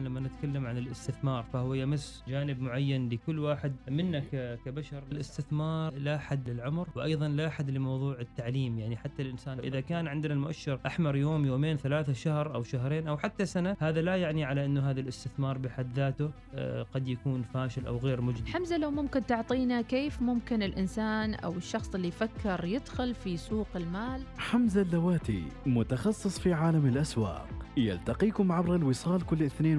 لما نتكلم عن الاستثمار فهو يمس جانب معين لكل واحد منا كبشر. الاستثمار لا حد للعمر وأيضا لا حد لموضوع التعليم. يعني حتى الإنسان إذا كان عندنا المؤشر أحمر يوم يومين ثلاثة شهر أو شهرين أو حتى سنة هذا لا يعني على إنه هذا الاستثمار بحد ذاته آه، قد يكون فاشل أو غير مجدي. حمزة لو ممكن تعطينا كيف ممكن الإنسان أو الشخص اللي يفكر يدخل في سوق المال؟ حمزة اللواتي متخصص في عالم الأسواق. يلتقيكم عبر الوصال كل اثنين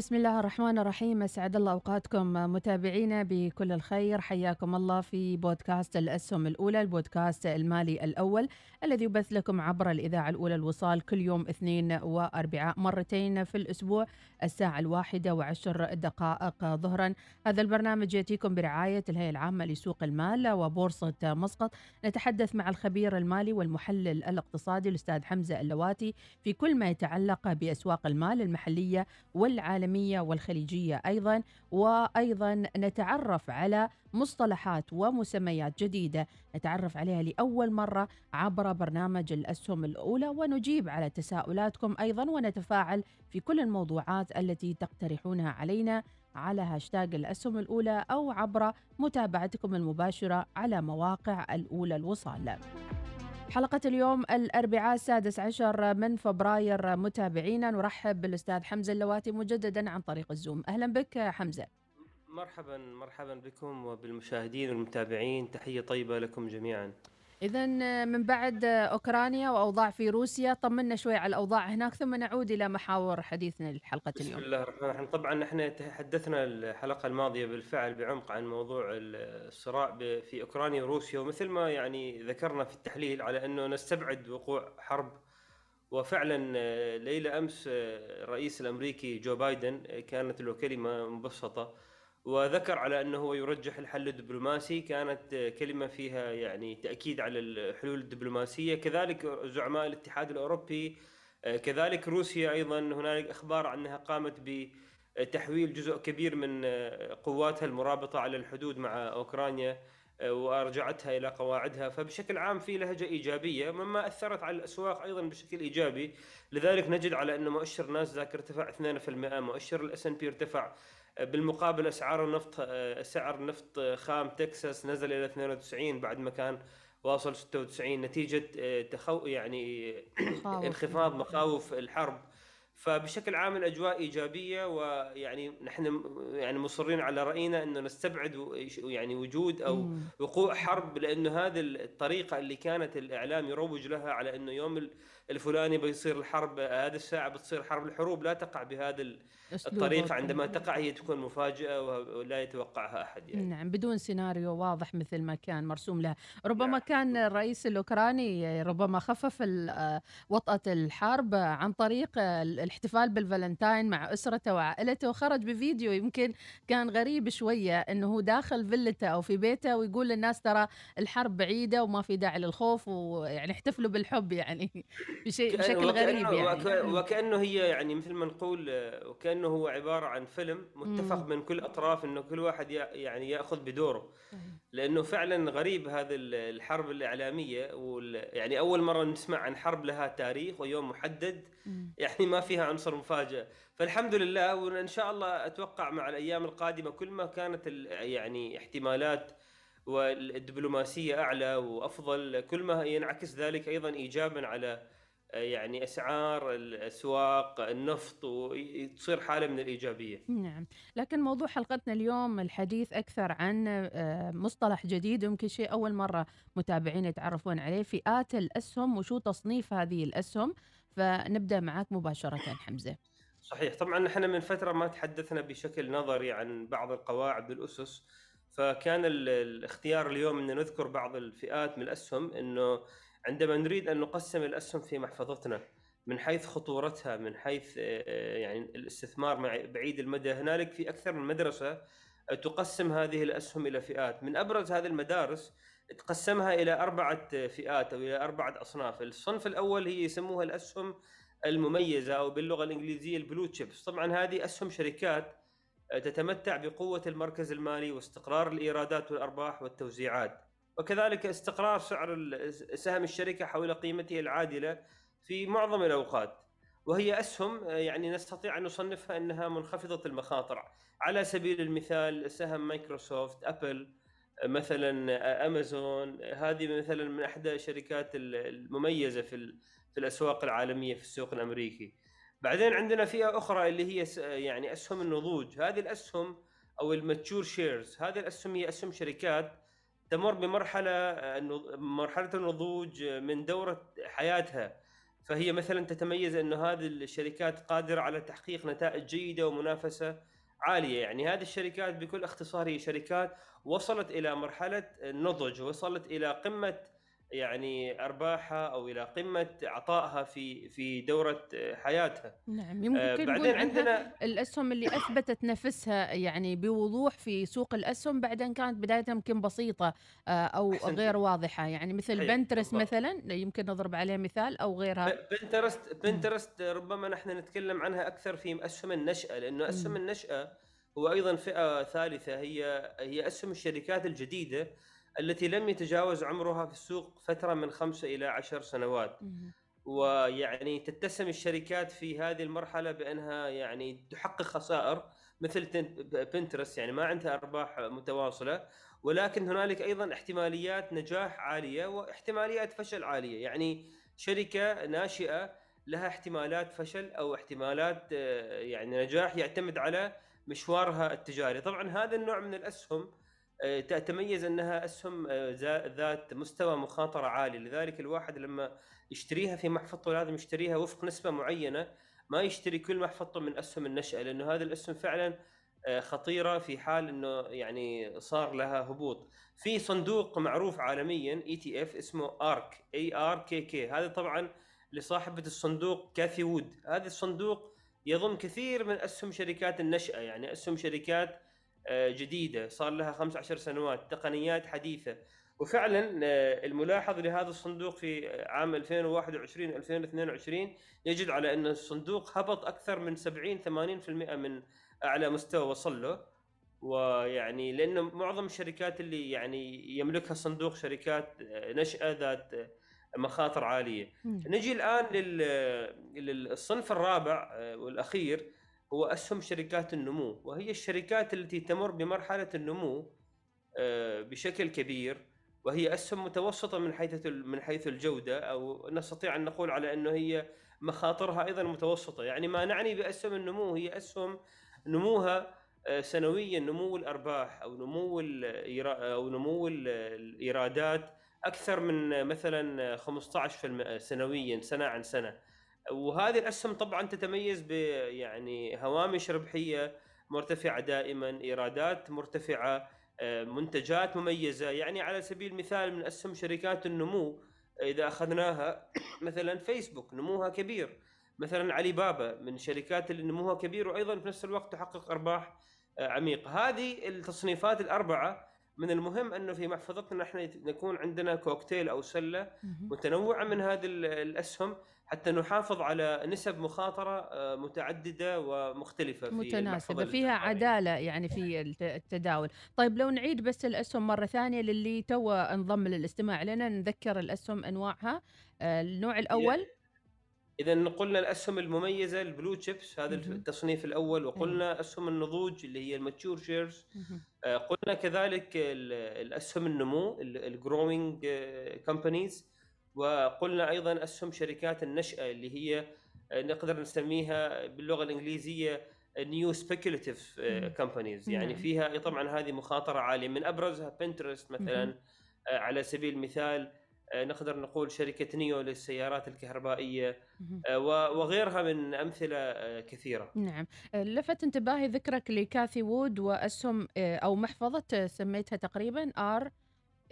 بسم الله الرحمن الرحيم. أسعد الله أوقاتكم متابعينا بكل الخير. حياكم الله في بودكاست الأسهم الأولى البودكاست المالي الأول الذي يبث لكم عبر الإذاعة الأولى الوصال كل يوم اثنين واربعاء مرتين في الأسبوع الساعة الواحدة وعشر دقائق ظهرا. هذا البرنامج يأتيكم برعاية الهيئة العامة لسوق المال وبورصة مسقط. نتحدث مع الخبير المالي والمحلل الاقتصادي الأستاذ حمزة اللواتي في كل ما يتعلق بأسواق المال المحلية والعالمية. العالمية والخليجية أيضا وأيضا نتعرف على مصطلحات ومسميات جديدة نتعرف عليها لأول مرة عبر برنامج الأسهم الأولى ونجيب على تساؤلاتكم أيضا ونتفاعل في كل الموضوعات التي تقترحونها علينا على هاشتاج الأسهم الأولى أو عبر متابعتكم المباشرة على مواقع الأولى الوصال. حلقة اليوم الأربعاء السادس عشر من فبراير. متابعينا نرحب بالأستاذ حمزة اللواتي مجددا عن طريق الزوم. أهلا بك حمزة. مرحبا مرحبا بكم وبالمشاهدين والمتابعين. تحية طيبة لكم جميعا. إذا من بعد أوكرانيا وأوضاع في روسيا طمنا شوي على الأوضاع هناك ثم نعود إلى محاور حديثنا لحلقة اليوم. بسم الله الرحمن الرحيم. طبعا نحن تحدثنا الحلقة الماضية بالفعل بعمق عن موضوع الصراع في أوكرانيا وروسيا ومثل ما يعني ذكرنا في التحليل على أنه نستبعد وقوع حرب. وفعلا ليلة أمس الرئيس الأمريكي جو بايدن كانت له كلمة مبسطة وذكر على أنه هو يرجح الحل الدبلوماسي. كانت كلمة فيها يعني تأكيد على الحلول الدبلوماسية. كذلك زعماء الاتحاد الأوروبي كذلك روسيا أيضا. هنالك أخبار عنها قامت بتحويل جزء كبير من قواتها المرابطة على الحدود مع أوكرانيا وأرجعتها إلى قواعدها. فبشكل عام في لهجة إيجابية مما أثرت على الأسواق أيضا بشكل إيجابي. لذلك نجد على أن مؤشر ناسداك ارتفع 2% مؤشر الاس ان بي ارتفع بالمقابل أسعار النفط سعر نفط خام تكساس نزل إلى 92 بعد ما كان واصل 96 نتيجة تخو يعني انخفاض مخاوف الحرب. فبشكل عام الأجواء إيجابية ويعني نحن يعني مصرين على رأينا انه نستبعد يعني وجود أو وقوع حرب لأنه هذه الطريقة اللي كانت الإعلام يروج لها على أنه يوم الفلاني بيصير الحرب هذه الساعة بتصير حرب الحروب لا تقع بهذا الطريقة عندما تقع هي تكون مفاجأة ولا يتوقعها أحد يعني. نعم بدون سيناريو واضح مثل ما كان مرسوم له ربما نعم. كان الرئيس الأوكراني ربما خفف وطأة الحرب عن طريق الاحتفال بالفالنتاين مع أسرته وعائلته وخرج بفيديو يمكن كان غريب شوية إنه هو داخل فيلته أو في بيته ويقول للناس ترى الحرب بعيدة وما في داعي للخوف ويعني احتفلوا بالحب يعني بشيء بشكل غريب يعني وكأنه هي يعني مثل ما نقول وكأنه هو عبارة عن فيلم متفق من كل أطراف إنه كل واحد يعني يأخذ بدوره. لأنه فعلا غريب هذا الحرب الإعلامية يعني أول مرة نسمع عن حرب لها تاريخ ويوم محدد يعني ما فيها عنصر مفاجأة. فالحمد لله وإن شاء الله أتوقع مع الأيام القادمة كل ما كانت يعني احتمالات والدبلوماسية أعلى وأفضل كل ما ينعكس ذلك أيضا ايجابا على يعني أسعار الأسواق النفط وتصير حالة من الإيجابية. نعم، لكن موضوع حلقتنا اليوم الحديث أكثر عن مصطلح جديد يمكن شيء أول مرة متابعين يتعرفون عليه فئات الأسهم وشو تصنيف هذه الأسهم فنبدأ معك مباشرة حمزة. صحيح، طبعا نحن من فترة ما تحدثنا بشكل نظري عن بعض القواعد والاسس فكان الاختيار اليوم إن نذكر بعض الفئات من الأسهم إنه عندما نريد أن نقسم الأسهم في محفظتنا من حيث خطورتها من حيث يعني الاستثمار بعيد المدى هنالك في أكثر من مدرسة تقسم هذه الأسهم إلى فئات. من أبرز هذه المدارس تقسمها إلى أربعة فئات أو إلى أربعة أصناف. الصنف الأول هي يسموها الأسهم المميزة أو باللغة الإنجليزية البلو تشيبس. طبعا هذه أسهم شركات تتمتع بقوة المركز المالي واستقرار الإيرادات والأرباح والتوزيعات. وكذلك استقرار سعر سهم الشركة حول قيمته العادلة في معظم الأوقات. وهي أسهم يعني نستطيع أن نصنفها أنها منخفضة المخاطر. على سبيل المثال سهم مايكروسوفت أبل مثلا أمازون. هذه مثلا من احدى الشركات المميزة في في الأسواق العالمية في السوق الأمريكي. بعدين عندنا فئة أخرى اللي هي يعني أسهم النضوج. هذه الأسهم أو الماتشور شيرز هذه الأسهم هي أسهم شركات تمر بمرحلة مرحلة النضوج من دورة حياتها. فهي مثلا تتميز انه هذه الشركات قادرة على تحقيق نتائج جيدة ومنافسة عالية. يعني هذه الشركات بكل اختصار هي شركات وصلت إلى مرحلة النضج وصلت إلى قمة يعني أرباحها أو إلى قمة عطائها في في دورة حياتها. نعم يمكن آه بعدين عندنا الأسهم اللي أثبتت نفسها يعني بوضوح في سوق الأسهم بعدين كانت بدايتها يمكن بسيطة آه أو أحسنت. غير واضحة. يعني مثل بنترست مثلا يمكن نضرب عليه مثال أو غيرها. بنترست بنترست ربما نحن نتكلم عنها أكثر في أسهم النشأة لأنه أسهم النشأة هو أيضا فئة ثالثة هي هي أسهم الشركات الجديدة. التي لم يتجاوز عمرها في السوق فترة من خمسة إلى عشر سنوات. ويعني تتسم الشركات في هذه المرحلة بأنها يعني تحقق خسائر مثل بنترست يعني ما عندها أرباح متواصلة. ولكن هنالك أيضا احتماليات نجاح عالية واحتماليات فشل عالية. يعني شركة ناشئة لها احتمالات فشل أو احتمالات آه، يعني نجاح يعتمد على مشوارها التجاري. طبعا هذا النوع من الأسهم آه، تتميز أنها أسهم آه، ذات مستوى مخاطرة عالي. لذلك الواحد لما يشتريها في محفظته لازم يشتريها وفق نسبة معينة. ما يشتري كل محفظته من أسهم النشأة لأنه هذه الأسهم فعلا آه، خطيرة في حال إنه يعني صار لها هبوط. في صندوق معروف عالميا ETF اسمه ARK ARKK هذا طبعا لصاحبة الصندوق كاثي وود. هذا الصندوق يضم كثير من أسهم شركات النشأة يعني أسهم شركات آه، جديدة صار لها 15 سنوات تقنيات حديثة. وفعلا آه، الملاحظ لهذا الصندوق في عام 2021 2022 يجد على أن الصندوق هبط أكثر من 70 80% من أعلى مستوى وصل له. ويعني لأنه معظم الشركات اللي يعني يملكها الصندوق شركات آه، نشأة ذات مخاطر عالية. نجي الآن للصنف الرابع والأخير. هو أسهم شركات النمو وهي الشركات التي تمر بمرحلة النمو آه، بشكل كبير وهي أسهم متوسطة من حيث من حيث الجودة أو نستطيع أن نقول على أنه هي مخاطرها أيضا متوسطة. يعني ما نعني بأسهم النمو هي أسهم نموها آه، سنويا نمو الأرباح أو نمو أو نمو الإيرادات أكثر من مثلا 15% سنويا سنة عن سنة. وهذه الأسهم طبعا تتميز ب يعني هوامش ربحية مرتفعة دائما إيرادات مرتفعة آه، منتجات مميزة. يعني على سبيل المثال من أسهم شركات النمو إذا أخذناها مثلا فيسبوك نموها كبير. مثلا علي بابا من شركات اللي نموها كبير وأيضا في نفس الوقت تحقق أرباح آه، عميقه هذه التصنيفات الأربعة من المهم أنه في محفظتنا نحن نكون عندنا كوكتيل أو سلة متنوعة من هذه الأسهم حتى نحافظ على نسب مخاطرة آه، متعددة ومختلفة في متناسبة فيها عدالة يعني في التداول. طيب لو نعيد بس الأسهم مرة ثانية للي تو انضم للاستماع لنا نذكر الأسهم أنواعها. آه، النوع الأول؟ إذا قلنا الأسهم المميزة ال blue chips هذا التصنيف الأول وقلنا أسهم النضوج اللي هي ال mature shares آه، قلنا كذلك الأسهم النمو ال growing companies وقلنا أيضا أسهم شركات النشأة اللي هي آه، نقدر نسميها باللغة الإنجليزية new speculative companies يعني نعم. فيها طبعا هذه مخاطرة عالية من أبرزها بنترست مثلا آه، على سبيل المثال آه، نقدر نقول شركة NIO للسيارات الكهربائية. وغيرها من أمثلة كثيرة. نعم، لفت انتباهي ذكرك لكاثي وود وأسهم أو محفظة سميتها تقريبا R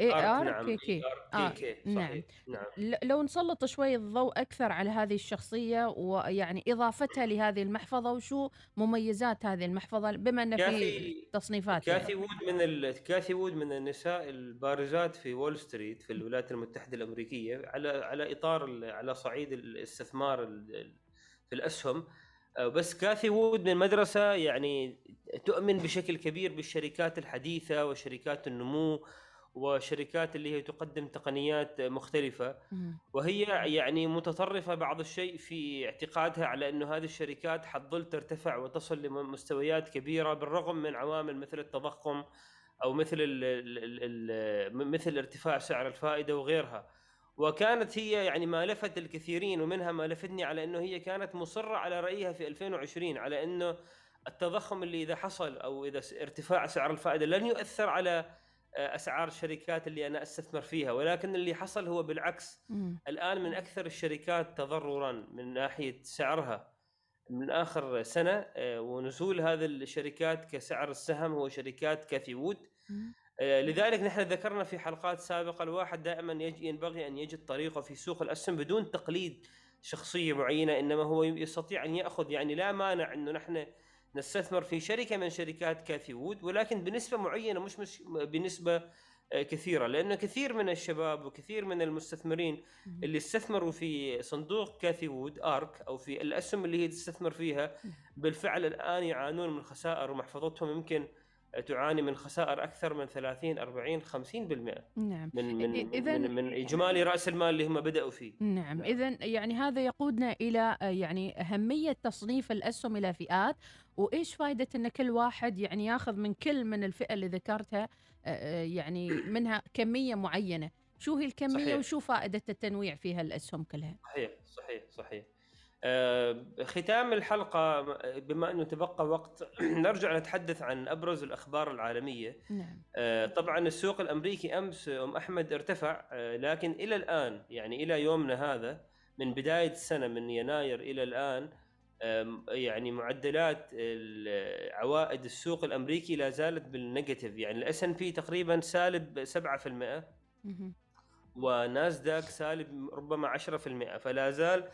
A R نعم K K R آه K K نعم نعم لو نسلط شوي الضوء أكثر على هذه الشخصية ويعني إضافتها لهذه المحفظة وشو مميزات هذه المحفظة بما أن في تصنيفات كاثي. وود من ال... كاثي وود من النساء البارزات في وول ستريت في الولايات المتحدة الأمريكية على على إطار. على صعيد الاستثمار ال... ال- في الأسهم آه، بس كاثي وود من مدرسه يعني تؤمن بشكل كبير بالشركات الحديثة وشركات النمو وشركات اللي هي تقدم تقنيات مختلفة. وهي يعني متطرفة بعض الشيء في اعتقادها على إنه هذه الشركات حتظل ترتفع وتصل لمستويات كبيرة بالرغم من عوامل مثل التضخم أو مثل ال ال ال ال مثل ارتفاع سعر الفائدة وغيرها. وكانت هي يعني ما لفت الكثيرين ومنها ما لفتني على إنه هي كانت مصرة على رأيها في 2020 على إنه التضخم اللي إذا حصل أو إذا ارتفاع سعر الفائدة لن يؤثر على أسعار الشركات اللي أنا أستثمر فيها ولكن اللي حصل هو بالعكس مم. الآن من أكثر الشركات تضررا من ناحية سعرها من آخر سنة آه، ونزول هذه الشركات كسعر السهم هو شركات مم. آه، لذلك نحن ذكرنا في حلقات سابقة الواحد دائما ينبغي أن يجد طريقة في سوق الأسهم بدون تقليد شخصية معينة إنما هو يستطيع أن يأخذ يعني لا مانع إنه نحن نستثمر في شركة من شركات كاثي وود ولكن بنسبة معينة مش مش بنسبة آه، كثيرة لأنه كثير من الشباب وكثير من المستثمرين. اللي استثمروا في صندوق كاثي وود آرك أو في الأسهم اللي هي تستثمر فيها بالفعل الآن يعانون من خسائر ومحفظتهم يمكن تعاني من خسائر أكثر من 30 40 50% نعم. من من إذن- من, من إجمالي رأس المال اللي هم بدأوا فيه. نعم. نعم. إذا يعني هذا يقودنا إلى آه، يعني أهمية تصنيف الأسهم إلى فئات وإيش فائدة أن كل واحد يعني ياخذ من كل من الفئة اللي ذكرتها آه، آه، يعني منها كمية معينة. شو هي الكمية صحيح. وشو فائدة التنويع في هالأسهم كلها؟ صحيح صحيح صحيح. ختام الحلقة بما أنه تبقى وقت نرجع نتحدث عن أبرز الأخبار العالمية. نعم. آه، طبعا السوق الأمريكي أمس أم أحمد ارتفع آه، لكن إلى الآن يعني إلى يومنا هذا من بداية السنة من يناير إلى الآن آم، يعني معدلات عوائد السوق الأمريكي لا زالت بال negative. يعني ال S&P تقريبا سالب 7% مهم. وناسداك سالب ربما 10% فلا زال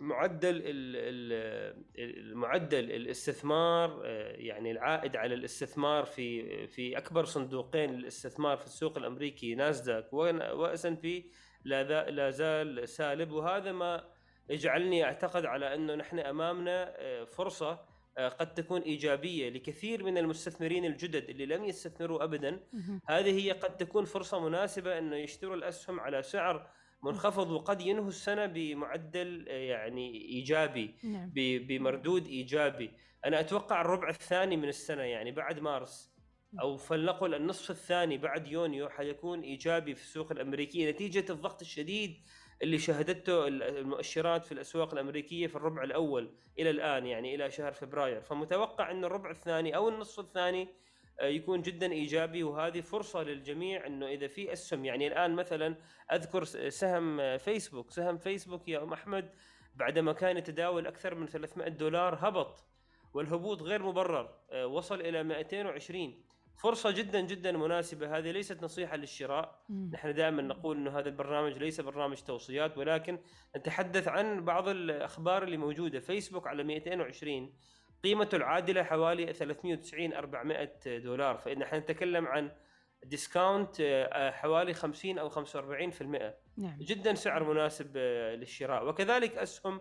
معدل ال- ال- المعدل الاستثمار آه، يعني العائد على الاستثمار في في أكبر صندوقين للاستثمار في السوق الأمريكي ناسداك و S&P لا زال سالب وهذا ما يجعلني أعتقد على أنه نحن أمامنا آه، فرصة آه، قد تكون إيجابية لكثير من المستثمرين الجدد اللي لم يستثمروا ابدا. هذه هي قد تكون فرصة مناسبة أنه يشتروا الأسهم على سعر منخفض وقد ينهوا السنة بمعدل آه، يعني إيجابي نعم. بمردود إيجابي، أنا أتوقع الربع الثاني من السنة يعني بعد مارس. أو فلنقل النصف الثاني بعد يونيو حيكون إيجابي في السوق الأمريكية نتيجة الضغط الشديد اللي شهدته ال- المؤشرات في الأسواق الأمريكية في الربع الأول إلى الآن يعني إلى شهر فبراير، فمتوقع إن الربع الثاني أو النصف الثاني يكون جدا إيجابي وهذه فرصة للجميع إنه إذا في اسهم يعني الآن مثلا أذكر سهم آه، فيسبوك، سهم فيسبوك يا أم أحمد بعدما كان يتداول أكثر من 300 دولار هبط والهبوط غير مبرر آه، وصل إلى 220 فرصة جدا جدا مناسبة. هذه ليست نصيحة للشراء. مم. نحن دائما نقول إنه هذا البرنامج ليس برنامج توصيات ولكن نتحدث عن بعض الأخبار اللي موجودة. فيسبوك على 220 قيمته العادلة حوالي 390 400 دولار فإن نحن نتكلم عن discount آه، حوالي 50 أو 45% نعم. جدا سعر مناسب آه، للشراء. وكذلك أسهم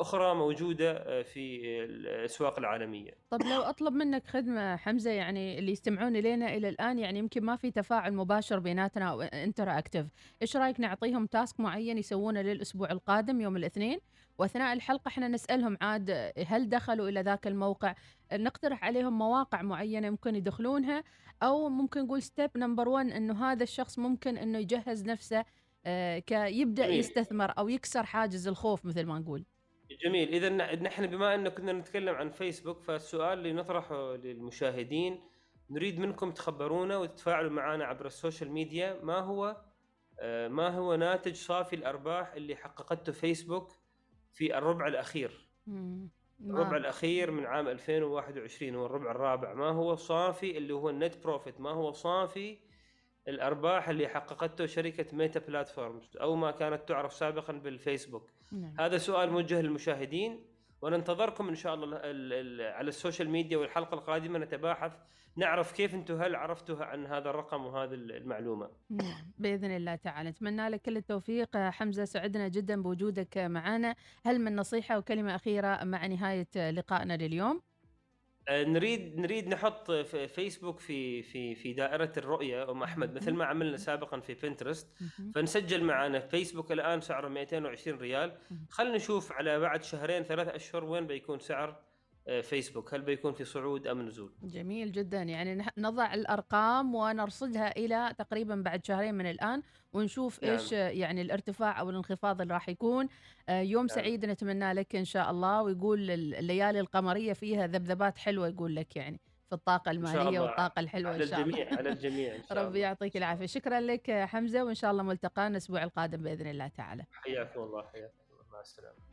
أخرى موجودة آه، في الأسواق العالمية. طب لو أطلب منك خدمة حمزة يعني اللي يستمعون إلينا إلى الآن يعني يمكن ما في تفاعل مباشر بيناتنا أو interactive إيش رأيك نعطيهم task معين يسوونه للأسبوع القادم يوم الاثنين؟ وأثناء الحلقة إحنا نسألهم عاد هل دخلوا إلى ذاك الموقع؟ نقترح عليهم مواقع معينة ممكن يدخلونها أو ممكن نقول step number 1 إنه هذا الشخص ممكن إنه يجهز نفسه آه، كي يبدأ. يستثمر أو يكسر حاجز الخوف مثل ما نقول. جميل. إذا نحن بما انه كنا نتكلم عن فيسبوك فالسؤال اللي نطرحه للمشاهدين نريد منكم تخبرونا وتتفاعلوا معنا عبر ال social media. ما هو آه، ما هو ناتج صافي الأرباح اللي حققته فيسبوك في الربع الأخير؟ الربع الأخير من عام 2021 هو الربع الرابع. ما هو صافي اللي هو ال net profit ما هو صافي الأرباح اللي حققته شركة Meta Platforms أو ما كانت تعرف سابقا بالفيسبوك. نعم. هذا سؤال موجه للمشاهدين وننتظركم إن شاء الله ال- ال- على ال social media والحلقة القادمة نتباحث نعرف كيف أنتم هل عرفتوا عن هذا الرقم وهذه المعلومة. نعم بإذن الله تعالى. نتمنى لك كل التوفيق. حمزة سعدنا جدا بوجودك معنا. هل من نصيحة وكلمة أخيرة مع نهاية لقائنا لليوم؟ نريد نريد نحط في فيسبوك في في في دائرة الرؤية أم أحمد مثل ما عملنا سابقا في بنترست. فنسجل معنا فيسبوك الآن سعره 220 ريال. خلينا نشوف على بعد شهرين ثلاثة أشهر وين بيكون سعر آه، فيسبوك. هل بيكون في صعود أم نزول؟ جميل جدا. يعني نضع الأرقام ونرصدها إلى تقريبا بعد شهرين من الآن ونشوف نعم. إيش آه، يعني الارتفاع أو الانخفاض اللي راح يكون. آه، يوم سعيد نتمنى لك إن شاء الله. ويقول ال- الليالي القمرية فيها ذبذبات حلوة يقول لك يعني في الطاقة إن شاء المالية الله. والطاقة الحلوة على إن شاء الله. الجميع على الجميع إن شاء ربي الله. يعطيك العافية. شكرا لك يا حمزة. وإن شاء الله ملتقانا الأسبوع القادم بإذن الله تعالى. حياكم الله حياكم الله. مع السلامة.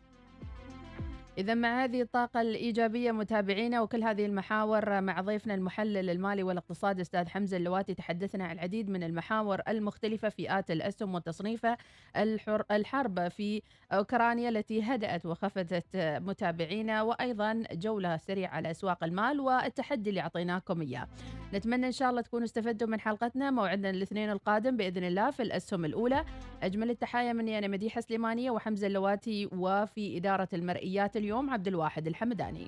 إذا مع هذه الطاقة الإيجابية متابعينا وكل هذه المحاور مع ضيفنا المحلل المالي والاقتصادي أستاذ حمزة اللواتي تحدثنا عن العديد من المحاور المختلفة فئات الأسهم وتصنيفها الحر الحرب في أوكرانيا التي هدأت وخفتت متابعينا وأيضا جولة سريعة على أسواق المال والتحدي اللي أعطيناكم إياه. نتمنى إن شاء الله تكونوا استفدتوا من حلقتنا موعدنا الاثنين القادم بإذن الله في الأسهم الأولى. أجمل التحايا مني أنا مديحة سليمانية وحمزة اللواتي وفي إدارة المرئيات اليوم عبد الواحد الحمداني.